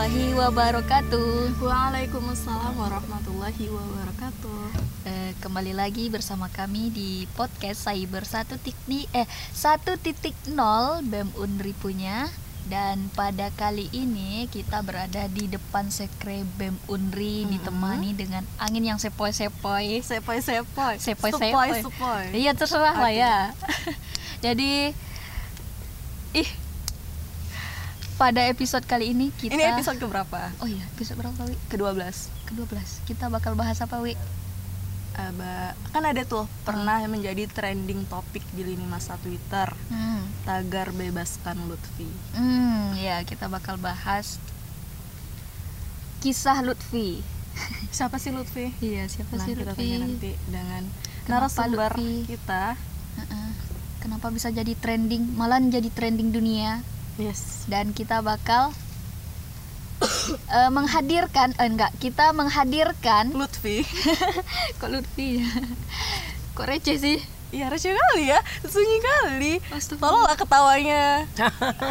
warahmatullahi wabarakatuh. Waalaikumsalam warahmatullahi wabarakatuh. Eh, kembali lagi bersama kami di podcast Cyber 1 titik eh 1.0 BEM Unri punya dan pada kali ini kita berada di depan sekre BEM Unri Hmm. ditemani dengan angin yang sepoi-sepoi. Sepoi-sepoi. Sepoi-sepoi. Sepoi. Iya terserah lah Oke. ya. Jadi ih pada episode kali ini kita Ini episode keberapa? Oh iya, episode berapa, Wi? Ke-12. Ke-12. Kita bakal bahas apa, Wi? Eh, ba- kan ada tuh pernah menjadi trending topik di lini masa Twitter. Hmm. Tagar bebaskan Lutfi. Hmm, ya kita bakal bahas kisah Lutfi. Siapa sih Lutfi? Iya, siapa Nah, sih kita Lutfi? nanti dengan Kenapa narasumber Lutfi? kita. Kenapa bisa jadi trending? Malah jadi trending dunia Yes. dan kita bakal eh, menghadirkan eh, enggak, kita menghadirkan Lutfi. kok Lutfi ya? Kok receh sih? Iya receh kali ya, sunyi kali. Tolonglah ketawanya.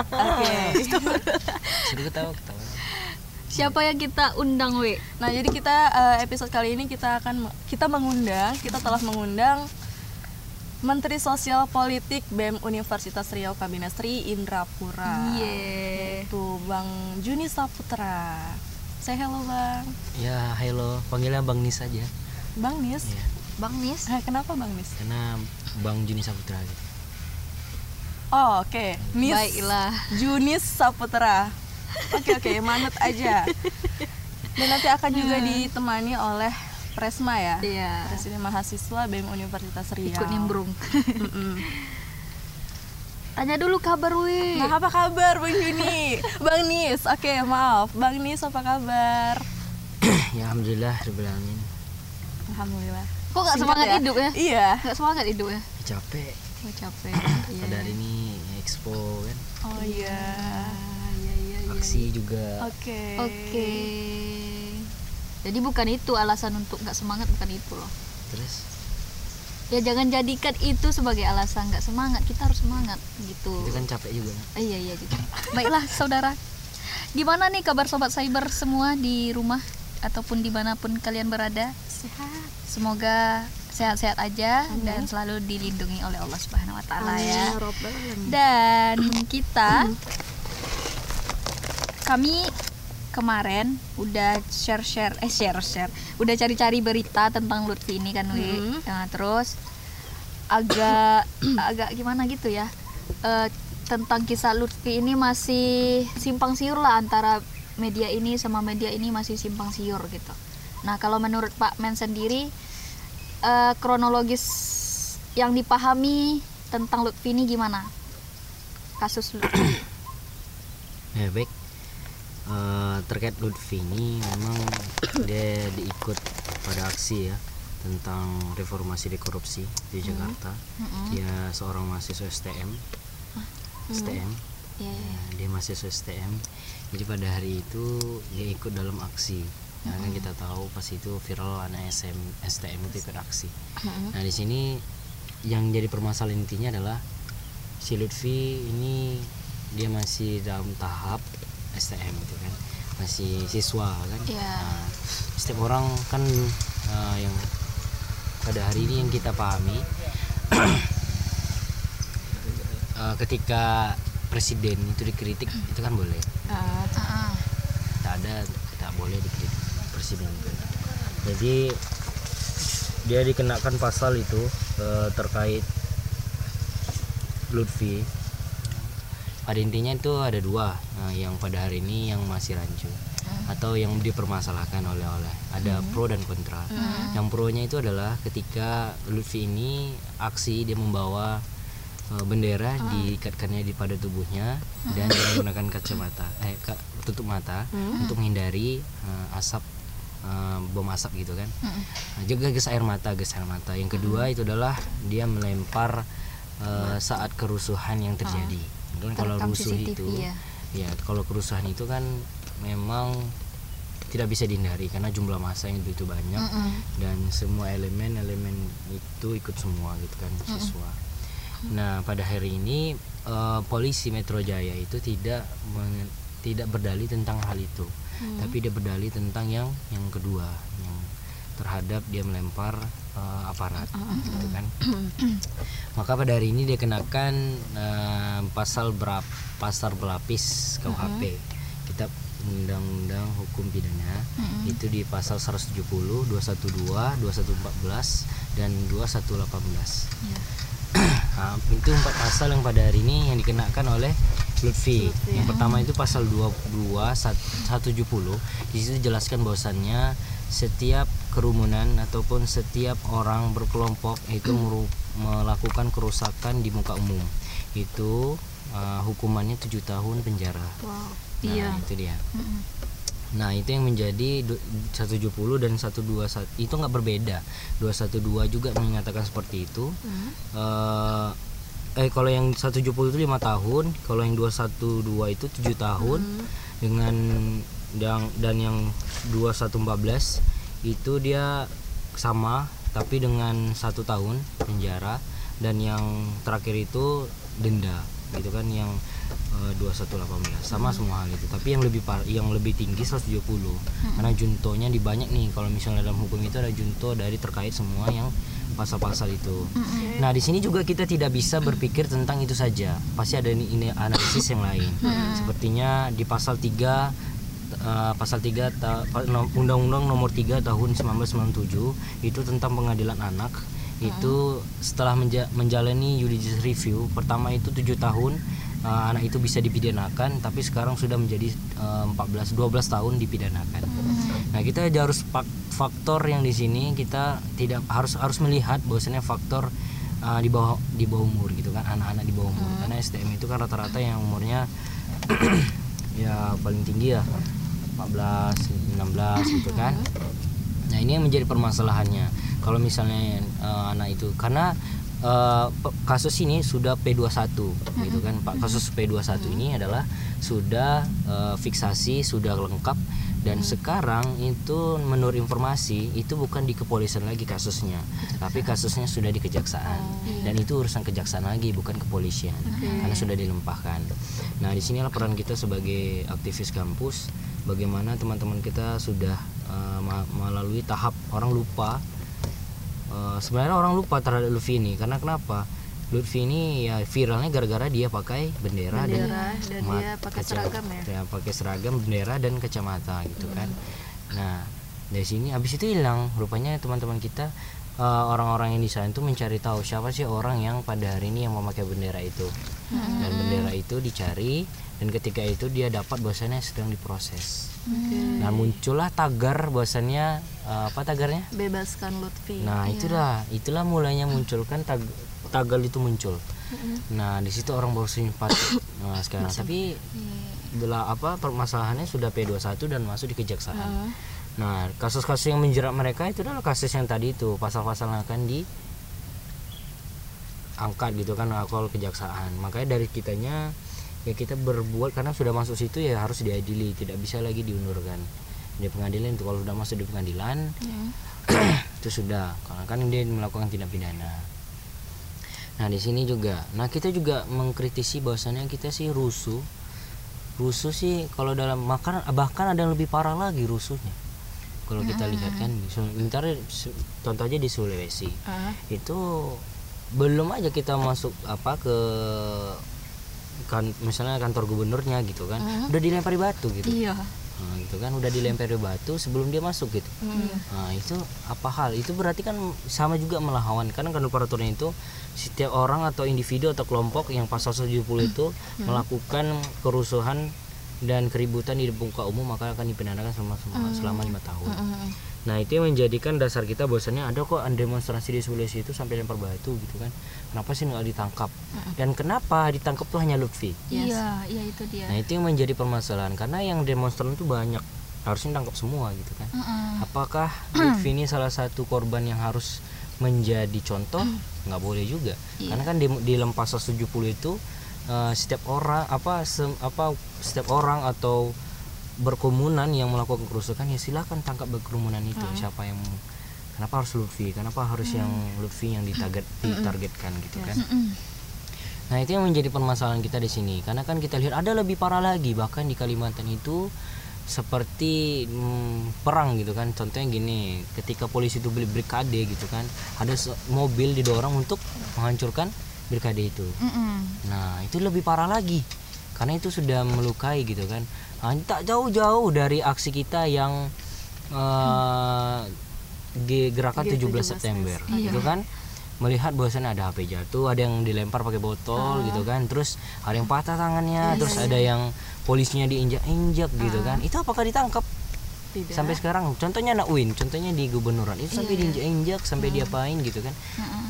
Oke. Suruh ketawa ketawa. Siapa yang kita undang, Wi? Nah, jadi kita eh, episode kali ini kita akan kita mengundang, kita telah mengundang Menteri Sosial Politik BEM Universitas Riau Kabinet Sri Indrapura. Iya. Itu Bang Juni Saputra. Saya hello Bang. Ya hello, panggilnya Bang Nis aja. Bang Nis. Ya, Bang Nis. Eh, kenapa Bang Nis? karena Bang Juni Saputra gitu. Oh, oke. Nis. Baiklah. Junis Saputra. Oke, oke, manut aja. Dan nanti akan juga ditemani oleh Presma ya. Iya. Presiden Mahasiswa BEM Universitas Riau. Ikut nimbrung. Tanya dulu kabar, Wi. Nah, apa kabar Bang Juni? Bang Nis, oke maaf. Bang Nis apa kabar? ya alhamdulillah alamin. Alhamdulillah. Kok gak Singkat semangat ya? hidup ya? Iya. Gak semangat hidup ya? Ya, capek. Oh, capek. Iya. Pada hari ini expo kan, Oh iya. Iya, iya, iya. aksi juga. Oke. Oke. Jadi bukan itu alasan untuk gak semangat bukan itu loh. Terus Ya jangan jadikan itu sebagai alasan gak semangat. Kita harus semangat gitu. itu kan capek juga. Ah, iya iya gitu. Baiklah saudara. Gimana nih kabar sobat cyber semua di rumah ataupun di mana pun kalian berada? Sehat. Semoga sehat-sehat aja Amin. dan selalu dilindungi oleh Allah Subhanahu Wa Taala ya. Alamin. Dan kita kami kemarin udah share-share eh share-share, udah cari-cari berita tentang Lutfi ini kan Wi. Mhm. Nah, terus agak agak gimana gitu ya. eh, tentang kisah Lutfi ini masih simpang siur lah antara media ini sama media ini masih simpang siur gitu. Nah, kalau menurut Pak Men sendiri eh, kronologis yang dipahami tentang Lutfi ini gimana? Kasus Lutfi. Ya baik. Eh, terkait Lutfi ini memang dia diikut pada aksi ya tentang reformasi di korupsi di Jakarta. Mm-mm. Dia seorang mahasiswa STM. STM. Iya, iya. Ya, dia mahasiswa STM jadi pada hari itu dia ikut dalam aksi ya kan kita tahu pas itu viral anak SM STM itu ikut aksi Mm-mm. nah di sini yang jadi permasalahan intinya adalah si Lutfi ini dia masih dalam tahap STM itu masih siswa kan. Iya. Nah, setiap orang kan eh, yang pada hari ini yang kita pahami eh, ketika presiden itu dikritik itu kan boleh. Ah. tak ada tak boleh dikritik presiden itu. Jadi dia dikenakan pasal itu eh, terkait Lutfi pada intinya itu ada dua eh, yang pada hari ini yang masih rancu atau yang dipermasalahkan oleh oleh ada pro dan kontra. Yang pro nya itu adalah ketika Lutfi ini aksi dia membawa eh, bendera diikatkannya di pada tubuhnya dan dia menggunakan kacamata eh ka- tutup mata untuk menghindari eh, asap eh, bom asap gitu kan. Nah, juga gas air mata gas air mata. Yang kedua itu adalah dia melempar eh, saat kerusuhan yang terjadi kalau rusuh CCTV itu ya. ya kalau kerusuhan itu kan memang tidak bisa dihindari karena jumlah massa yang begitu banyak Mm-mm. dan semua elemen-elemen itu ikut semua gitu kan siswa. Nah pada hari ini eh, polisi Metro Jaya itu tidak tidak berdalih tentang hal itu tapi dia berdalih tentang yang yang kedua yang terhadap dia melempar eh, aparat gitu kan. Maka pada hari ini dia kenakan eh, pasal berap pasal berlapis KUHP kitab undang-undang hukum pidana. Itu di pasal 170 212 2114 dan 2118 Iya. Nah, itu empat pasal yang pada hari ini yang dikenakan oleh Lutfi. Yang pertama itu pasal 22 sat- 170. Di situ dijelaskan bahwasannya setiap kerumunan ataupun setiap orang berkelompok itu melakukan kerusakan di muka umum. Itu uh, hukumannya tujuh tahun penjara. Wow. Nah, Iya. itu dia. Mm-mm. Nah, itu yang menjadi du- 170 dan 121 itu nggak berbeda. 212 juga menyatakan seperti itu. Eh, eh kalau yang 170 itu lima tahun, kalau yang 212 itu tujuh tahun dengan dan dan yang 2114 itu dia sama tapi dengan satu tahun penjara. Dan yang terakhir itu denda gitu kan yang eh, 2118 sama semua hal itu tapi yang lebih par yang lebih tinggi 170 karena juntonya di banyak nih. Kalau misalnya dalam hukum itu ada junto dari terkait semua yang pasal-pasal itu. Nah di sini juga kita tidak bisa berpikir tentang itu saja. Pasti ada ini, analisis yang lain. Sepertinya di pasal 3 eh, pasal 3 ta- Undang-Undang Nomor 3 Tahun 1997 itu tentang pengadilan anak. Itu setelah menja- menjalani judicial review pertama itu tujuh tahun eh, anak itu bisa dipidanakan tapi sekarang sudah menjadi eh, 14 12 tahun dipidanakan. Nah, kita harus fak- faktor yang di sini kita tidak harus harus melihat bahwasanya faktor eh, di bawah di bawah umur gitu kan anak-anak di bawah umur. Karena STM itu kan rata-rata yang umurnya ya paling tinggi ya 14 16 gitu kan. Nah ini yang menjadi permasalahannya. Kalau misalnya eh, anak itu karena pe- kasus ini sudah P21 gitu kan Pak. Kasus P21 ini adalah sudah eh, fiksasi sudah lengkap dan sekarang itu menurut informasi itu bukan di kepolisian lagi kasusnya tapi kasusnya sudah di kejaksaan. Dan itu urusan kejaksaan lagi bukan kepolisian karena sudah dilempahkan nah di sinilah peran kita sebagai aktivis kampus bagaimana teman-teman kita sudah ma- melalui tahap orang lupa. Eh, sebenarnya orang lupa terhadap Lutfi ini karena kenapa? Lutfi ini ya viralnya gara-gara dia pakai bendera, Bendera, dan mat- dia pakai kaca- seragam ya? ya, pakai seragam bendera dan kacamata gitu kan. Nah dari sini habis itu hilang. Rupanya teman-teman kita eh, orang-orang yang di sana itu mencari tahu siapa sih orang yang pada hari ini yang memakai bendera itu. Dan bendera itu dicari dan ketika itu dia dapat bahwasannya sedang diproses nah muncullah tagar bahwasannya eh, apa tagarnya bebaskan Lutfi Nah, itulah itulah mulainya munculkan tag tagal itu muncul. Nah, di situ orang baru simpati. Nah, sekarang tapi bila apa permasalahannya sudah P21 dan masuk di kejaksaan. Nah, kasus-kasus yang menjerat mereka itu adalah kasus yang tadi itu, pasal-pasal yang akan di angkat gitu kan alkohol kejaksaan. Makanya dari kitanya ya kita berbuat karena sudah masuk situ ya harus diadili, tidak bisa lagi diundurkan. Di pengadilan itu kalau sudah masuk di pengadilan itu sudah. Karena kan dia melakukan tindak pidana. Nah di sini juga. Nah kita juga mengkritisi bahwasannya kita sih rusuh. Rusuh sih kalau dalam makan bahkan ada yang lebih parah lagi rusuhnya. Kalau kita lihat kan di Sul- bentar su- contoh aja di Sulawesi. Ah. itu belum aja kita masuk apa ke kan misalnya kantor gubernurnya gitu kan udah dilempari batu gitu Iya. Nah, gitu kan udah dilempari batu sebelum dia masuk gitu. Nah, itu apa hal? Itu berarti kan sama juga melawan karena kan peraturan itu setiap orang atau individu atau kelompok yang pasal 70 itu melakukan kerusuhan dan keributan di muka umum maka akan dipidanakan selama selama lima tahun. Nah itu yang menjadikan dasar kita bahwasannya ada kok demonstrasi di Sulawesi itu sampai lempar batu gitu kan. Kenapa sih nggak ditangkap? Dan kenapa ditangkap tuh hanya Lutfi? Iya, iya itu dia. Nah itu yang menjadi permasalahan karena yang demonstran itu banyak harusnya tangkap semua gitu kan. Mm-mm. Apakah Lutfi ini salah satu korban yang harus menjadi contoh? Nggak boleh juga. Karena kan di, di dalam pasal 70 itu eh, setiap orang apa se- apa setiap orang atau berkerumunan yang melakukan kerusakan ya silakan tangkap berkerumunan itu. Siapa yang kenapa harus Lutfi? Kenapa harus yang Lutfi yang ditarget ditargetkan gitu kan? Mm-mm. Nah itu yang menjadi permasalahan kita di sini. Karena kan kita lihat ada lebih parah lagi. Bahkan di Kalimantan itu seperti hmm, perang gitu kan. Contohnya gini ketika polisi itu beli brigade gitu kan ada mobil didorong untuk menghancurkan brigade itu. Mm-mm. nah itu lebih parah lagi karena itu sudah melukai gitu kan nah, tak jauh-jauh dari aksi kita yang eh, di gerakan 17 September gitu kan melihat bahwasannya ada HP jatuh, ada yang dilempar pakai botol gitu kan, terus ada yang patah tangannya, terus ada yang polisinya diinjak-injak gitu kan. Itu apakah ditangkap? Tidak. Sampai sekarang, contohnya anak Win, contohnya di gubernuran itu sampai diinjak-injak, sampai diapain gitu kan.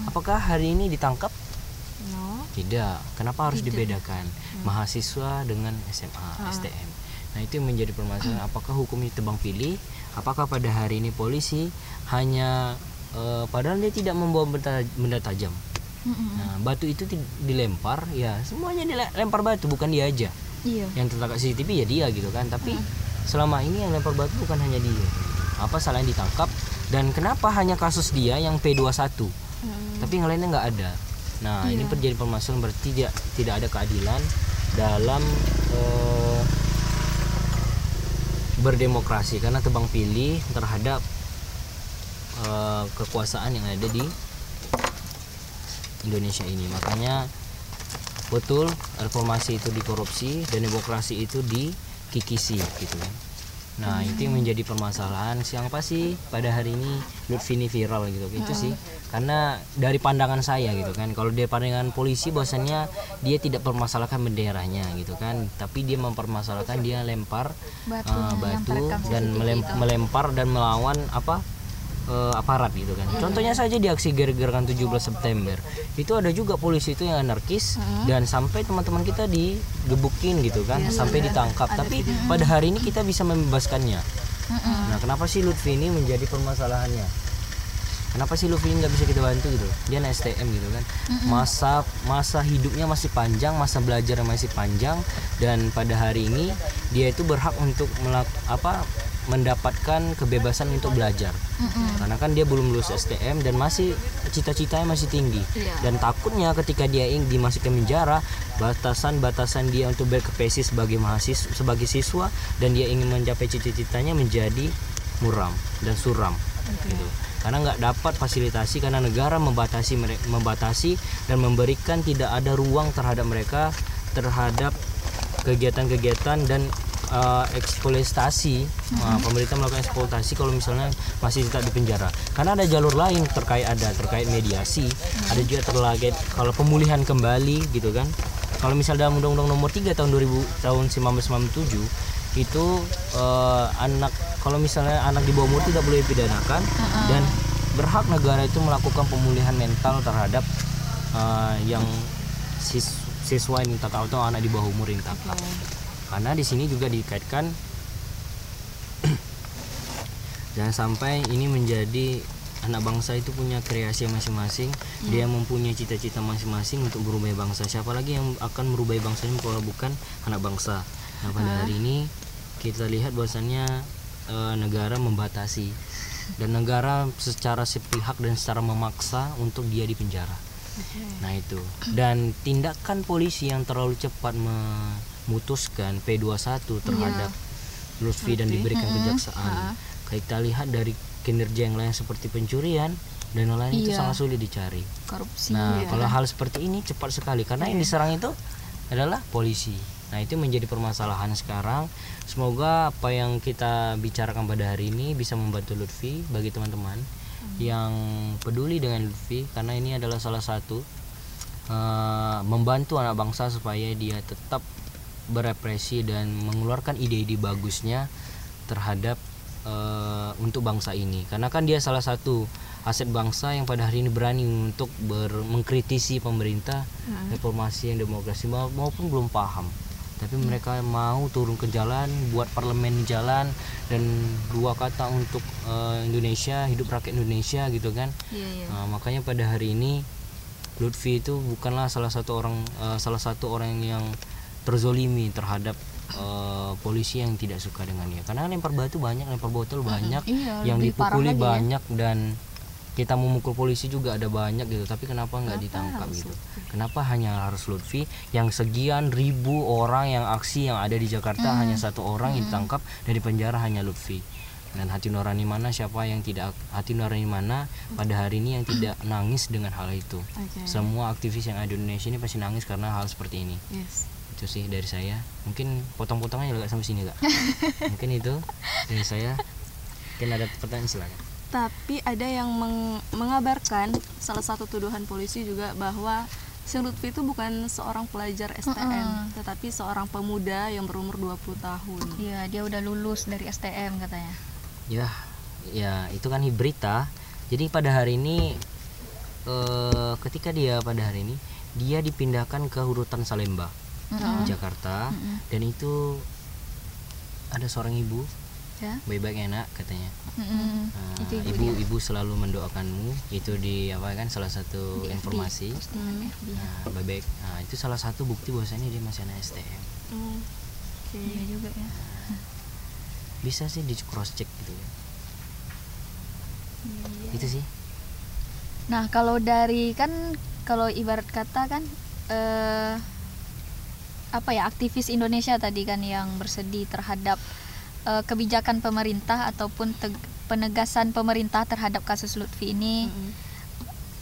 Apakah hari ini ditangkap? No. Tidak. Kenapa harus dibedakan mahasiswa dengan SMA, STM? Nah itu yang menjadi permasalahan. Apakah hukum ini tebang pilih? Apakah pada hari ini polisi hanya eh, padahal dia tidak membawa benda, benda tajam? Nah batu itu dilempar, ya semuanya dilempar batu, bukan dia aja. Iya. Yang tertangkap CCTV ya dia gitu kan. Tapi selama ini yang lempar batu bukan hanya dia. Apa salahnya ditangkap? Dan kenapa hanya kasus dia yang P21? Tapi yang lainnya nggak ada. Nah ini terjadi permasalahan berarti tidak tidak ada keadilan dalam eh, berdemokrasi karena tebang pilih terhadap eh, kekuasaan yang ada di Indonesia ini. Makanya betul reformasi itu dikorupsi dan demokrasi itu dikikisi gitu kan. Nah itu yang menjadi permasalahan siapa sih pada hari ini Lutfi ini viral gitu. Itu sih karena dari pandangan saya gitu kan. Kalau dari pandangan polisi bahwasannya dia tidak permasalahkan benderanya gitu kan. Tapi dia mempermasalahkan dia lempar Batunya uh, batu dan melem- melempar dan melawan apa eh, aparat gitu kan. Contohnya saja di aksi gerakan 17 September. Itu ada juga polisi itu yang anarkis dan sampai teman-teman kita digebukin gitu kan, sampai ditangkap. Tapi pada hari ini kita bisa membebaskannya. Nah, kenapa sih Lutfi ini menjadi permasalahannya? Kenapa sih Lutfi nggak bisa kita bantu gitu? Dia anak STM gitu kan. Masa masa hidupnya masih panjang, masa belajarnya masih panjang dan pada hari ini dia itu berhak untuk melak apa mendapatkan kebebasan untuk belajar. Karena kan dia belum lulus STM dan masih cita-citanya masih tinggi. Dan takutnya ketika dia ingin dimasukkan penjara, batasan-batasan dia untuk berkepesi sebagai mahasiswa sebagai siswa dan dia ingin mencapai cita-citanya menjadi muram dan suram gitu. Karena nggak dapat fasilitasi karena negara membatasi membatasi dan memberikan tidak ada ruang terhadap mereka terhadap kegiatan-kegiatan dan uh, eksploitasi uh, pemerintah melakukan eksploitasi kalau misalnya masih tetap di penjara. Karena ada jalur lain terkait ada terkait mediasi ada juga terkait kalau pemulihan kembali gitu kan. Kalau misal dalam undang-undang nomor 3 tahun 2000 tahun 1997 itu uh, anak kalau misalnya anak di bawah umur tidak boleh dipidanakan dan berhak negara itu melakukan pemulihan mental terhadap uh, yang sis- siswa yang ditangkap atau anak di bawah umur yang ditangkap karena di sini juga dikaitkan jangan sampai ini menjadi anak bangsa itu punya kreasi masing-masing. Dia mempunyai cita-cita masing-masing untuk berubah bangsa. Siapa lagi yang akan merubah bangsa ini kalau bukan anak bangsa? Nah pada hari ini kita lihat bahwasannya eh, negara membatasi. Dan negara secara sepihak dan secara memaksa untuk dia dipenjara. Nah itu. Dan tindakan polisi yang terlalu cepat memutuskan P21 terhadap Lutfi dan diberikan kejaksaan kita lihat dari kinerja yang lain seperti pencurian dan lain-lain itu Iya. sangat sulit dicari Korupsi. Nah, kalau hal seperti ini cepat sekali karena yang diserang itu adalah polisi. Nah, itu menjadi permasalahan sekarang. Semoga apa yang kita bicarakan pada hari ini bisa membantu Lutfi bagi teman-teman yang peduli dengan Lutfi karena ini adalah salah satu eh, membantu anak bangsa supaya dia tetap berepresi dan mengeluarkan ide-ide bagusnya terhadap eh, untuk bangsa ini. Karena kan dia salah satu aset bangsa yang pada hari ini berani untuk ber- mengkritisi pemerintah reformasi yang demokrasi ma- maupun belum paham. Tapi mereka mau turun ke jalan buat parlemen di jalan dan dua kata untuk eh, Indonesia hidup rakyat Indonesia gitu kan. Iya, iya. Nah, makanya pada hari ini Lutfi itu bukanlah salah satu orang eh, salah satu orang yang terzolimi terhadap eh, polisi yang tidak suka dengan dia. Karena lempar batu banyak lempar botol banyak Iya, yang dipukuli ya. banyak dan kita memukul polisi juga ada banyak gitu. Tapi kenapa nggak ditangkap gitu? Kenapa hanya harus Lutfi? Yang sekian ribu orang yang aksi yang ada di Jakarta hanya satu orang yang ditangkap dari penjara hanya Lutfi. Dan hati nurani mana siapa yang tidak hati nurani mana pada hari ini yang tidak nangis dengan hal itu. Oke. semua aktivis yang ada di Indonesia ini pasti nangis karena hal seperti ini. Yes. Itu sih dari saya. Mungkin potong-potongannya juga sampai sini kak. Mungkin itu dari saya. Mungkin ada pertanyaan silakan. Tapi ada yang meng- mengabarkan salah satu tuduhan polisi juga bahwa si Lutfi itu bukan seorang pelajar STM, tetapi seorang pemuda yang berumur 20 tahun. Iya, dia udah lulus dari STM katanya. ya ya itu kan berita. Jadi pada hari ini eh, ketika dia pada hari ini dia dipindahkan ke urutan Salemba di Jakarta dan itu ada seorang ibu Ya. baik-baik enak katanya. Nah, Itu ibu ibu ibu selalu mendoakanmu itu di apa kan salah satu Di informasi FB. nah, baik-baik nah itu salah satu bukti bahwasanya dia masih anak STM Hmm. Oke. Iya juga ya. bisa sih di cross check gitu ya itu sih Nah, kalau dari kan kalau ibarat kata kan eh apa ya aktivis Indonesia tadi kan yang bersedih terhadap eh, kebijakan pemerintah ataupun penegasan pemerintah terhadap kasus Lutfi ini Mm-mm.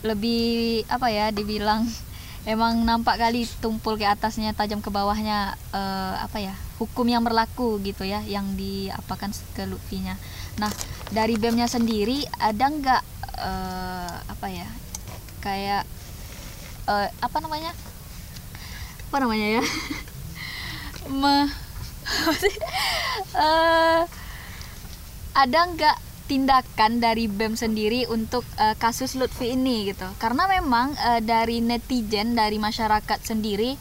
lebih apa ya dibilang emang nampak kali tumpul ke atasnya tajam ke bawahnya eh, apa ya hukum yang berlaku gitu ya yang diapakan ke Lutfinya. Nah dari BEM-nya sendiri ada nggak eh, apa ya kayak eh, apa namanya apa namanya ya? Me? Eh, ada nggak tindakan dari BEM sendiri untuk eh, kasus Lutfi ini gitu? Karena memang eh, dari netizen dari masyarakat sendiri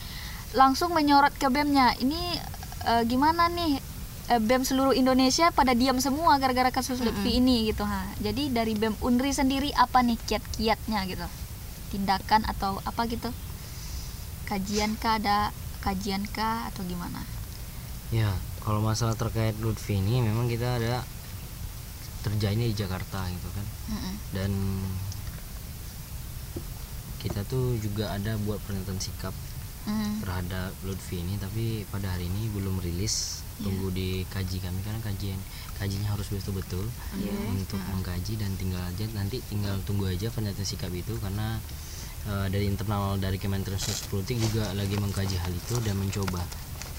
langsung menyorot ke BEM-nya ini eh, gimana nih? BEM seluruh Indonesia pada diam semua gara-gara kasus Lutfi ini gitu. Ha jadi dari BEM Unri sendiri apa nih kiat-kiatnya gitu? Tindakan atau apa gitu kajian kah ada kajian kah atau gimana Ya, kalau masalah terkait Lutfi ini memang kita ada terjadinya di Jakarta gitu kan. Mm-mm. Dan kita tuh juga ada buat pernyataan sikap Mm. terhadap Lutfi ini tapi pada hari ini belum rilis. Tunggu dikaji kami karena kajian kajinya harus betul-betul untuk mengkaji dan tinggal aja nanti tinggal tunggu aja pernyataan sikap itu karena eh, dari internal dari Kementerian Sosial Politik juga lagi mengkaji hal itu dan mencoba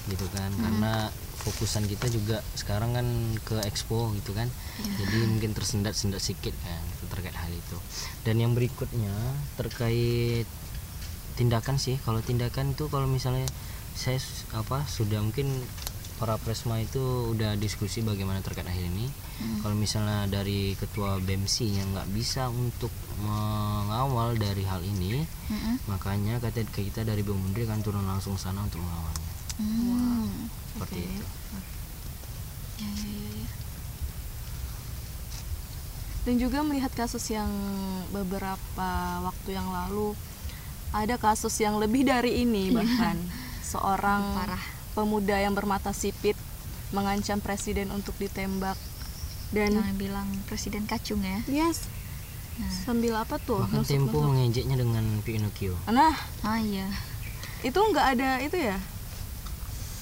gitu kan. Karena fokusan kita juga sekarang kan ke expo gitu kan. Jadi mungkin tersendat-sendat sedikit kan terkait hal itu. Dan yang berikutnya terkait tindakan sih. Kalau tindakan itu kalau misalnya saya apa sudah mungkin para presma itu udah diskusi bagaimana terkait hal ini kalau misalnya dari ketua BEMSI yang nggak bisa untuk mengawal dari hal ini Mm-mm. makanya kata kita dari BEM Undri akan turun langsung sana untuk mengawalnya Hmm. seperti itu Ya, ya, ya, ya. Dan juga melihat kasus yang beberapa waktu yang lalu ada kasus yang lebih dari ini bahkan seorang Parah. pemuda yang bermata sipit mengancam presiden untuk ditembak dan Jangan bilang presiden kacung ya. yes Nah. sambil apa tuh bahkan nusuk- Tempo mengejeknya dengan Pinocchio nah Ah iya. itu nggak ada itu ya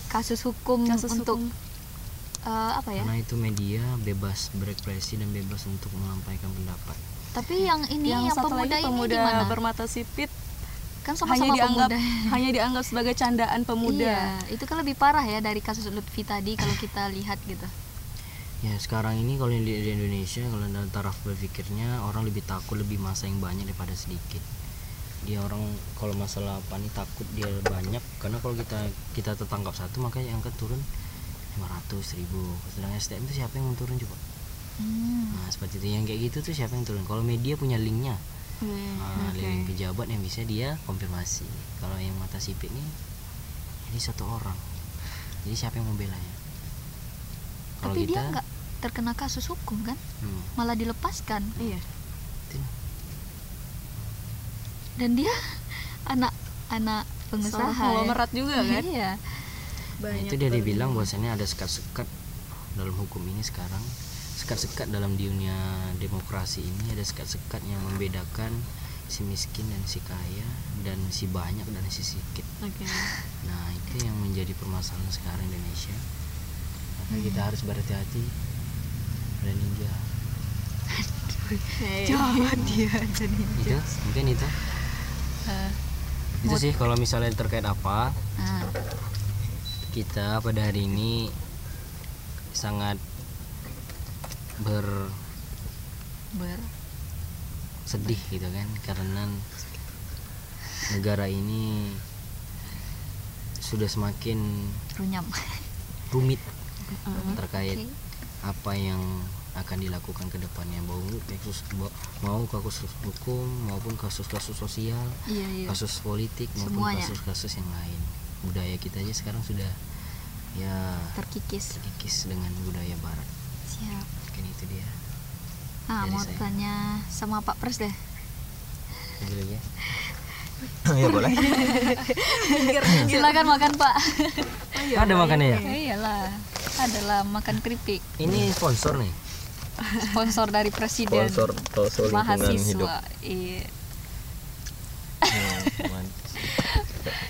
Kasus hukum kasus untuk hukum. eh, apa ya? karena itu media bebas berekspresi dan bebas untuk menyampaikan pendapat Tapi yang ini yang, yang, pemuda lagi ini pemuda gimana? bermata sipit kan hanya sama-sama dianggap pemuda. hanya dianggap sebagai candaan pemuda Iya, itu kan lebih parah ya dari kasus Lutfi tadi kalau kita lihat gitu. Ya sekarang ini kalau di, di Indonesia kalau dalam taraf berpikirnya orang lebih takut lebih masa yang banyak daripada sedikit. Dia orang kalau masalah apa nih takut dia banyak. Karena kalau kita kita tertangkap satu maka yang akan turun 500 ribu sedangkan STM itu siapa yang turun coba? Hmm. nah seperti itu. Yang kayak gitu tuh siapa yang turun? Kalau media punya linknya. Hmm, nah, oke. link pejabat yang bisa dia konfirmasi. Kalau yang mata sipit nih ini satu orang. Jadi siapa yang membela ya kalau Tapi kita dia nggak terkena kasus hukum kan? hmm, Malah dilepaskan. iya Dan dia anak anak pengusaha. ya. konglomerat juga kan Iya. Nah, banyak itu dia dibilang ini. bahwasanya ada sekat-sekat dalam hukum ini sekarang sekat-sekat dalam dunia demokrasi ini ada sekat-sekat yang membedakan si miskin dan si kaya dan si banyak dan si sedikit Oke. nah itu yang menjadi permasalahan sekarang di Indonesia maka kita harus berhati-hati pada ninja Jawa dia jadi. itu mungkin itu Eh, itu sih kalau misalnya terkait apa nah, kita pada hari ini sangat bersedih ber gitu kan karena negara ini sudah semakin runyam. rumit terkait Oke. Apa yang akan dilakukan ke depannya mau kasus mau kasus hukum maupun kasus-kasus sosial Iya iya. kasus politik maupun kasus-kasus yang lain budaya kita aja sekarang sudah ya Terkikis. terkikis dengan budaya barat Siap. mungkin itu dia Nah, Dari mau saya. tanya sama Pak Pres deh. dulu ya ya boleh Silakan makan Pak. ada makannya ya Ya iyalah. Adalah makan keripik. ini sponsor nih Sponsor dari presiden. sponsor sponsor lingkungan hidup mahasiswa. Iya. Hmm.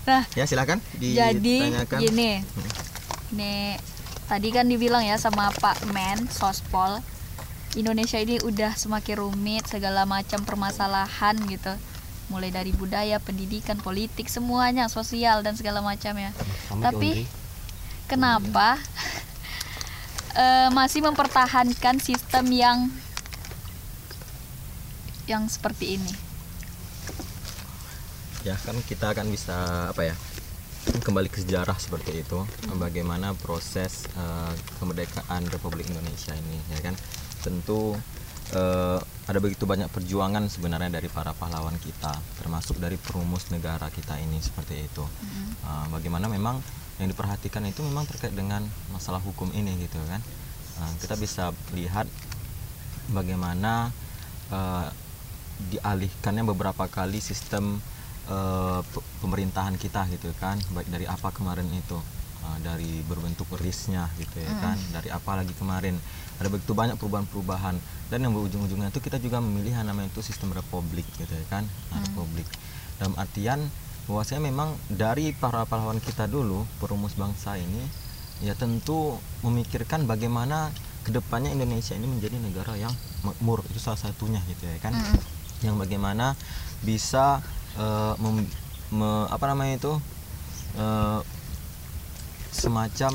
Nah, ya silakan jadi gini. Nih, tadi kan dibilang ya sama Pak Men Sospol, Indonesia ini udah semakin rumit segala macam permasalahan gitu. Mulai dari budaya, pendidikan, politik, semuanya, sosial dan segala macam ya. Tapi kenapa eh, masih mempertahankan sistem yang yang seperti ini? ya kan kita akan bisa apa ya kembali ke sejarah seperti itu. Bagaimana proses eh, kemerdekaan Republik Indonesia ini ya kan? Tentu eh, ada begitu banyak perjuangan sebenarnya dari para pahlawan kita termasuk dari perumus negara kita ini seperti itu. Eh, bagaimana memang yang diperhatikan itu memang terkait dengan masalah hukum ini gitu kan. Eh, kita bisa lihat bagaimana eh, dialihkannya beberapa kali sistem pe- pemerintahan kita gitu kan baik dari apa kemarin itu eh, dari berbentuk risnya gitu ya kan dari apa lagi kemarin. Ada begitu banyak perubahan-perubahan. Dan yang berujung-ujungnya itu kita juga memilih yang namanya itu sistem republik gitu ya kan Nah, republik. Dalam artian bahwasanya memang dari para pahlawan kita dulu perumus bangsa ini ya tentu memikirkan bagaimana ke depannya Indonesia ini menjadi negara yang makmur. Itu salah satunya gitu ya kan. Yang bagaimana bisa eh, mem- me- apa namanya itu eh, semacam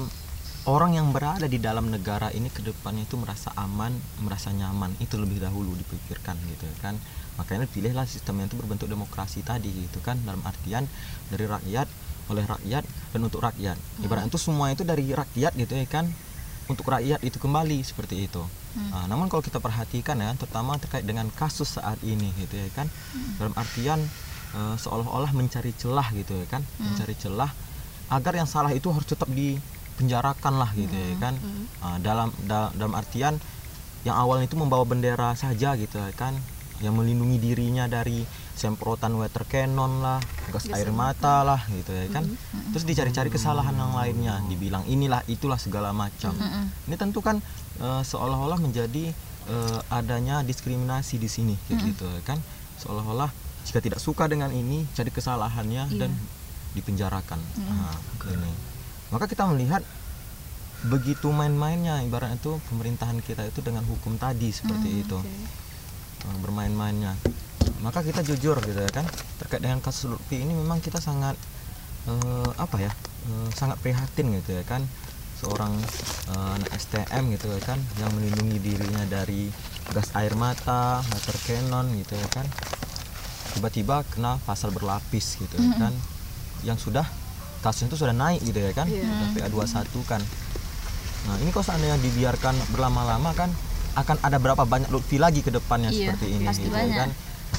orang yang berada di dalam negara ini ke depannya itu merasa aman, merasa nyaman. Itu lebih dahulu dipikirkan gitu kan. Makanya pilihlah sistem yang itu berbentuk demokrasi tadi gitu kan. Dalam artian dari rakyat oleh rakyat dan untuk rakyat. Ibarat itu semua itu dari rakyat gitu ya kan. Untuk rakyat itu kembali seperti itu. Nah, namun kalau kita perhatikan ya, terutama terkait dengan kasus saat ini gitu ya kan, dalam artian eh, seolah-olah mencari celah gitu ya kan, mencari celah agar yang salah itu harus tetap dipenjarakan lah gitu ya kan, Ah, dalam da- dalam artian yang awalnya itu membawa bendera saja gitu ya kan, yang melindungi dirinya dari semprotan water cannon lah, gas air mata lah gitu ya kan, terus dicari-cari kesalahan yang lainnya, dibilang inilah itulah segala macam. Ini tentu kan eh, seolah-olah menjadi eh, adanya diskriminasi di sini kayak gitu ya kan. Seolah-olah jika tidak suka dengan ini jadi kesalahannya dan dipenjarakan. Nah, ini. Maka kita melihat begitu main-mainnya ibaratnya itu pemerintahan kita itu dengan hukum tadi seperti itu. Eh, bermain-mainnya. Maka kita jujur gitu ya kan terkait dengan kasus Lutfi ini memang kita sangat eh, apa ya eh, sangat prihatin gitu ya kan. Seorang eh, anak STM gitu ya kan yang melindungi dirinya dari gas air mata, water cannon gitu ya kan. Tiba-tiba kena pasal berlapis gitu ya kan yang sudah kasusnya itu sudah naik gitu ya kan? Sudah PA21 kan. Nah ini kalau seandainya dibiarkan berlama-lama kan akan ada berapa banyak Lutfi lagi ke depannya Iya, seperti ini gitu ya banyak. kan?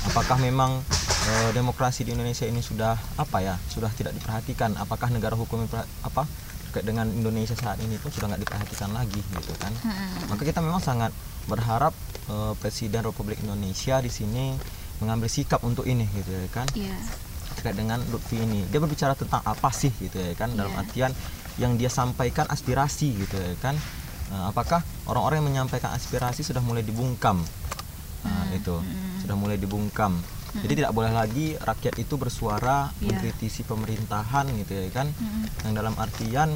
Apakah memang eh, demokrasi di Indonesia ini sudah apa ya sudah tidak diperhatikan? Apakah negara hukum apa terkait dengan Indonesia saat ini pun sudah nggak diperhatikan lagi gitu kan? Maka kita memang sangat berharap eh, Presiden Republik Indonesia di sini mengambil sikap untuk ini gitu ya kan? Iya. Terkait dengan Lutfi ini. Dia berbicara tentang apa sih gitu ya kan dalam Iya. artian yang dia sampaikan aspirasi gitu ya kan. Eh, apakah orang-orang yang menyampaikan aspirasi sudah mulai dibungkam? Nah, Hmm, itu. Sudah mulai dibungkam. Jadi tidak boleh lagi rakyat itu bersuara Iya. mengkritisi pemerintahan gitu ya kan. Mm-mm. yang dalam artian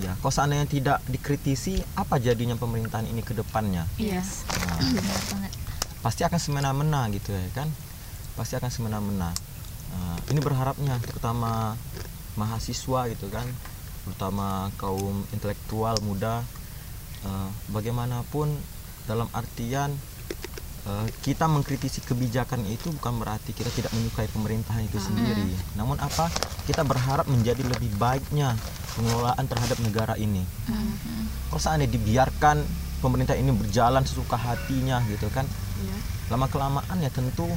ya kalau seandainya tidak dikritisi apa jadinya pemerintahan ini ke depannya? Yes. Nah, banget. pasti akan semena-mena gitu ya kan. Pasti akan semena-mena Nah, ini berharapnya terutama mahasiswa gitu kan terutama kaum intelektual muda eh, bagaimanapun dalam artian eh, kita mengkritisi kebijakan itu bukan berarti kita tidak menyukai pemerintahan itu sendiri. Namun apa? Kita berharap menjadi lebih baiknya pengelolaan terhadap negara ini. Kalau seandainya dibiarkan pemerintah ini berjalan sesuka hatinya gitu kan Iya. lama kelamaan ya tentu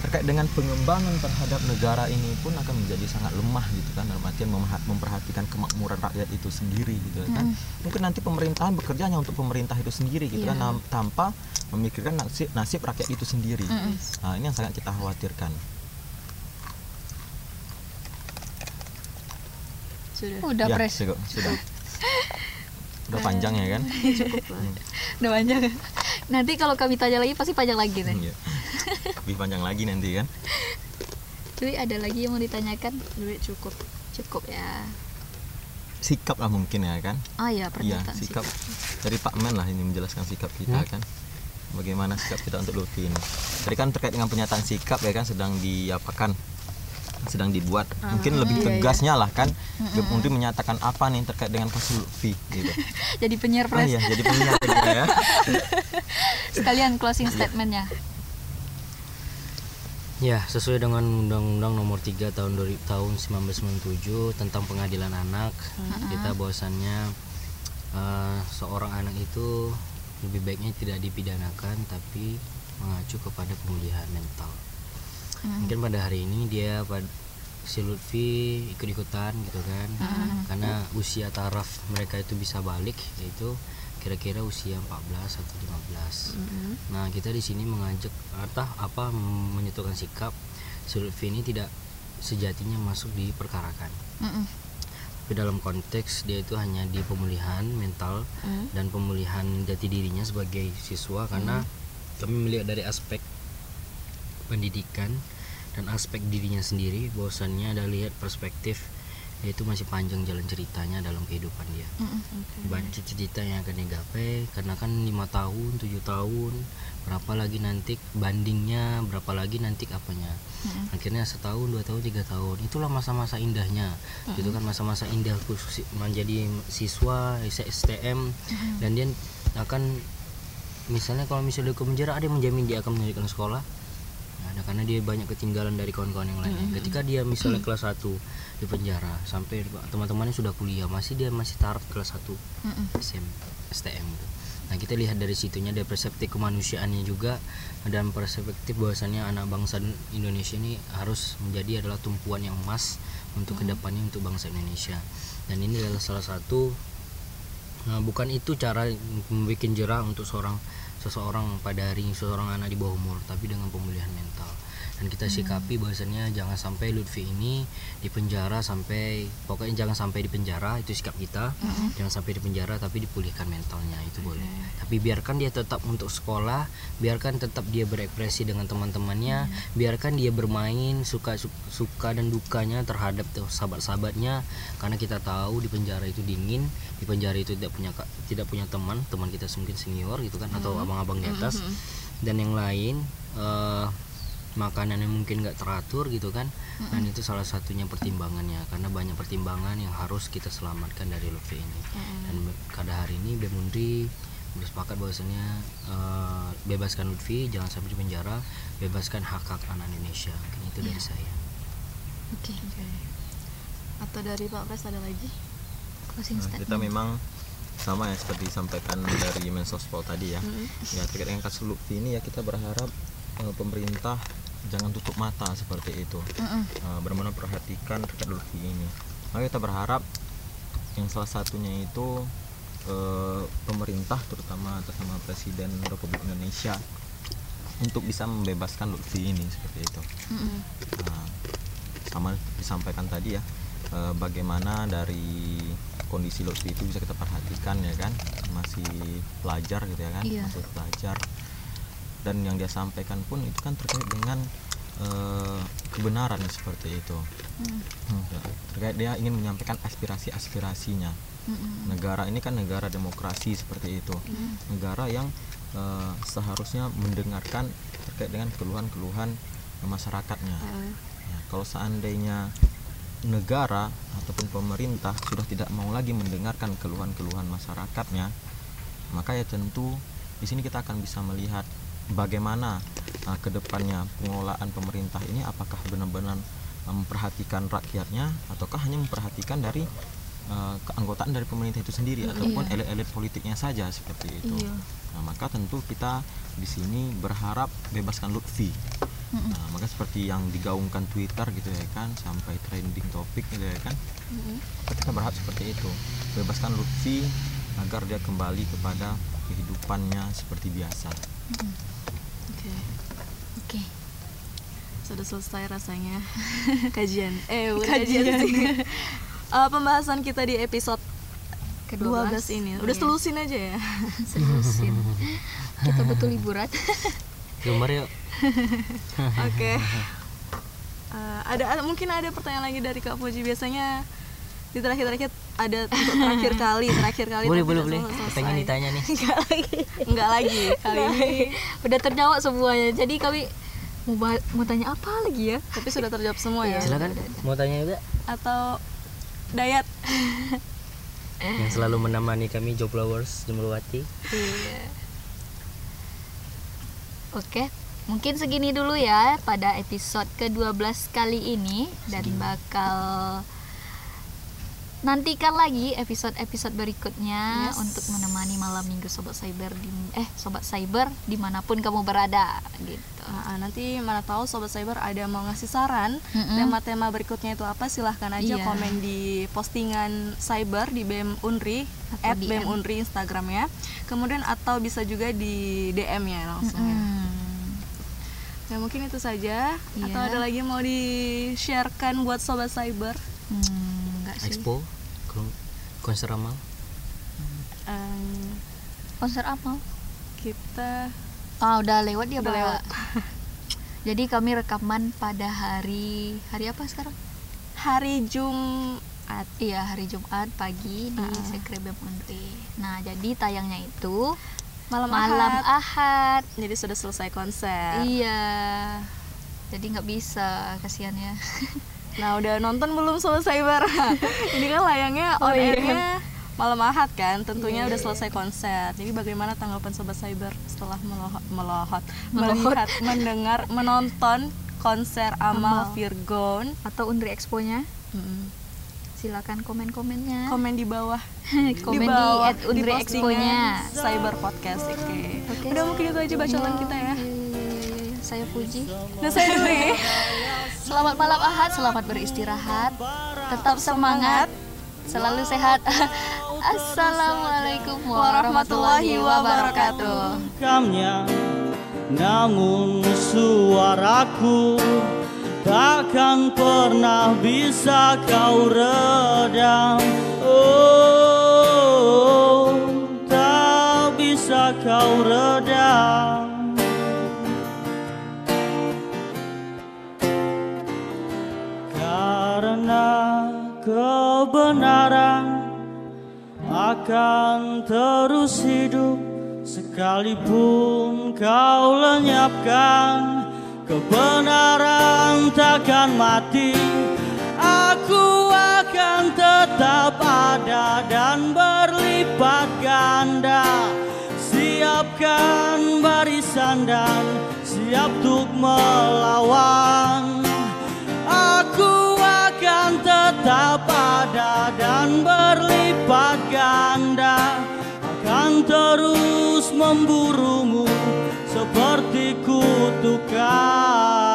terkait dengan pengembangan terhadap negara ini pun akan menjadi sangat lemah gitu kan dalam artian memperhatikan kemakmuran rakyat itu sendiri gitu kan. Mungkin nanti pemerintahan bekerja hanya untuk pemerintah itu sendiri gitu kan nam- tanpa memikirkan nasib nasib rakyat itu sendiri. Nah ini yang sangat kita khawatirkan. Sudah. Udah ya, pres. sudah sudah. Udah panjang ya kan? Udah panjang. Nanti kalau kami tanya lagi pasti panjang lagi nih. Iya. Lebih panjang lagi nanti kan Jadi ada lagi yang mau ditanyakan? Duit cukup. Cukup ya. sikap lah mungkin ya kan Oh Iya, iya, pernyataan sikap dari Pak Men lah ini menjelaskan sikap kita kan. Bagaimana sikap kita untuk Lutfi ini. Tadi kan terkait dengan pernyataan sikap ya kan sedang diapakan sedang dibuat. Mungkin lebih tegasnya lah kan. Mungkin menyatakan apa nih terkait dengan kasus Lutfi gitu. Jadi penyiar Ah pres. iya, jadi penyiar kita ya. Sekalian closing statementnya. Ya, sesuai dengan Undang-Undang Nomor 3 tahun dari tahun 1997 tentang pengadilan anak, kita bahwasannya eh, seorang anak itu lebih baiknya tidak dipidanakan tapi mengacu kepada pemulihan mental. Mungkin pada hari ini dia pad- si Lutfi ikut-ikutan gitu kan, karena usia taraf mereka itu bisa balik yaitu kira-kira usia 14 atau 15. Nah, kita di sini mengajak atau apa menyatukan sikap si Lutfi ini tidak sejatinya masuk di perkarakan. Mm-mm. Tapi dalam konteks dia itu hanya di pemulihan mental dan pemulihan jati dirinya sebagai siswa karena kami melihat dari aspek pendidikan dan aspek dirinya sendiri bahwasannya ada lihat perspektif itu masih panjang jalan ceritanya dalam kehidupan dia. Banyak cita-cita yang akan digapai karena kan lima tahun tujuh tahun berapa lagi nanti bandingnya berapa lagi nanti apanya. Akhirnya setahun dua tahun tiga tahun. Itulah masa-masa indahnya. Itu kan masa-masa indah khusus menjadi siswa STM dan dia akan misalnya kalau misalnya ke penjara ada yang menjamin dia akan melanjutkan sekolah. Ada karena dia banyak ketinggalan dari kawan-kawan yang lain. Ketika dia misalnya kelas 1 di penjara sampai teman-temannya sudah kuliah, masih dia masih taraf kelas 1 Mm-mm. SM, STM gitu. Nah, kita lihat dari situnya ada perspektif kemanusiaannya juga dan perspektif bahwasannya anak bangsa Indonesia ini harus menjadi adalah tumpuan yang emas untuk ke depannya untuk bangsa Indonesia. Dan ini adalah salah satu Nah, bukan itu cara membuat jerah untuk seorang seseorang pada hari seseorang anak di bawah umur, tapi dengan pemulihan mental. Dan kita sikapi bahwasannya jangan sampai Lutfi ini di penjara sampai pokoknya jangan sampai di penjara itu sikap kita. Jangan sampai di penjara tapi dipulihkan mentalnya itu boleh. Tapi biarkan dia tetap untuk sekolah, biarkan tetap dia berekspresi dengan teman-temannya, biarkan dia bermain suka su- suka dan dukanya terhadap tuh sahabat-sahabatnya. Karena kita tahu di penjara itu dingin, di penjara itu tidak punya tidak punya teman, teman kita mungkin senior gitu kan atau abang-abang di atas. Dan yang lain eh, makanannya mungkin nggak teratur gitu kan dan itu salah satunya pertimbangannya karena banyak pertimbangan yang harus kita selamatkan dari Lutfi ini dan be- pada hari ini Bemundri bersepakat bahwasanya eh, bebaskan Lutfi jangan sampai di penjara bebaskan hak hak anak Indonesia Mungkin itu dari saya Oke. Oke. Atau dari Pak Pres ada lagi? Closing Nah, kita memang sama ya seperti disampaikan dari Mensospol tadi ya. Ya terkait dengan kasus Lutfi ini ya kita berharap eh, pemerintah jangan tutup mata seperti itu. Mm-mm. Eh, benar-benar perhatikan Lutfi ini. Maka kita berharap yang salah satunya itu eh, pemerintah terutama nama Presiden Republik Indonesia untuk bisa membebaskan Lutfi ini seperti itu. Mm-mm. Nah, sama disampaikan tadi ya eh, bagaimana dari kondisi Lutfi itu bisa kita perhatikan ya kan masih pelajar gitu ya kan Iya. masih pelajar dan yang dia sampaikan pun itu kan terkait dengan eh, kebenaran seperti itu. Hmm, terkait dia ingin menyampaikan aspirasi aspirasinya Mm-mm. negara ini kan negara demokrasi seperti itu. Negara yang eh, seharusnya mendengarkan terkait dengan keluhan-keluhan masyarakatnya. Ya, kalau seandainya negara ataupun pemerintah sudah tidak mau lagi mendengarkan keluhan-keluhan masyarakatnya maka ya tentu di sini kita akan bisa melihat bagaimana uh, ke depannya pengelolaan pemerintah ini apakah benar-benar uh, memperhatikan rakyatnya ataukah hanya memperhatikan dari uh, keanggotaan dari pemerintah itu sendiri ataupun elit-elit politiknya saja seperti itu. Iya. Nah, maka tentu kita di sini berharap bebaskan Lutfi. Nah, maka seperti yang digaungkan Twitter gitu ya kan sampai trending topik gitu ya kan. Maka Kita berharap seperti itu. Bebaskan Lutfi agar dia kembali kepada kehidupannya seperti biasa. Oke. Oke. Sudah selesai rasanya kajian. Eh, bukan kajian sih. Eh, pembahasan kita di episode Kedua 12 ini. Udah Iya. telusin aja ya. Selusin. Kita betul liburan. Gambar yuk. Oke. Eh, ada, ada mungkin ada pertanyaan lagi dari Kak Puji biasanya di terakhir-terakhir ada untuk terakhir kali, terakhir kali Boleh boleh boleh. Pengen ditanya nih. Enggak lagi. Enggak lagi kali ini. Udah terjawab semuanya. Jadi kami mau mau tanya apa lagi ya? Tapi sudah terjawab semua ya. Silakan. Mau tanya juga Atau Dayat yang selalu menemani kami Job Flowers Jemberwati. Iya. Oke, mungkin segini dulu ya pada episode ke-12 kali ini dan bakal nantikan lagi episode-episode berikutnya Yes. untuk menemani malam minggu sobat cyber di eh sobat cyber di mana pun kamu berada gitu. Nah, nanti mana tahu sobat cyber ada mau ngasih saran Mm-mm. tema-tema berikutnya itu apa silahkan aja Iya. komen di postingan cyber di BEM Unri at. BEM Unri Instagramnya kemudian atau bisa juga di DM ya langsung ya. Hmm. Ya mungkin itu saja atau Iya. ada lagi mau di sharekan buat sobat cyber Hmm, enggak sih. Expo Kon- konser amal. Em, Konser apa? kita Ah, udah lewat dia, Udah Pak. lewat. Jadi kami rekaman pada hari hari apa sekarang? hari Jumat Iya hari Jumat pagi di Ah. Sekre BEM. Nah jadi tayangnya itu malam, malam Ahad. Ahad. jadi sudah selesai konser Iya. Jadi nggak bisa kasihan ya. Nah udah nonton belum sobat cyber? Ini kan layangnya Oh, on iya. airnya malam ahad kan, tentunya udah selesai konser. Jadi bagaimana tanggapan sobat cyber setelah melohot, melohot, Melohot. melihat, mendengar, menonton konser Amal Amal. Virgon? Atau Unri Expo-nya? Mm-mm. Silakan komen-komennya. Komen di bawah. Komen di, bawah, at Unri postingan Expo-nya. Cyber Podcast. Oke. Oke. Udah mungkin itu aja bacotan kita ya. Saya Puji. Nah saya dulu ya. Selamat malam Ahad, selamat beristirahat. Tetap semangat, selalu sehat. Assalamualaikum warahmatullahi wabarakatuh. Namun suaraku takkan pernah bisa kau redam. Oh, tak bisa kau redam. Akan terus hidup sekalipun kau lenyapkan. Kebenaran takkan mati. Aku akan tetap ada dan berlipat ganda. Siapkan barisan dan siap untuk melawan. Aku akan tetap ada dan berlipat ganda Akan terus memburumu seperti kutukan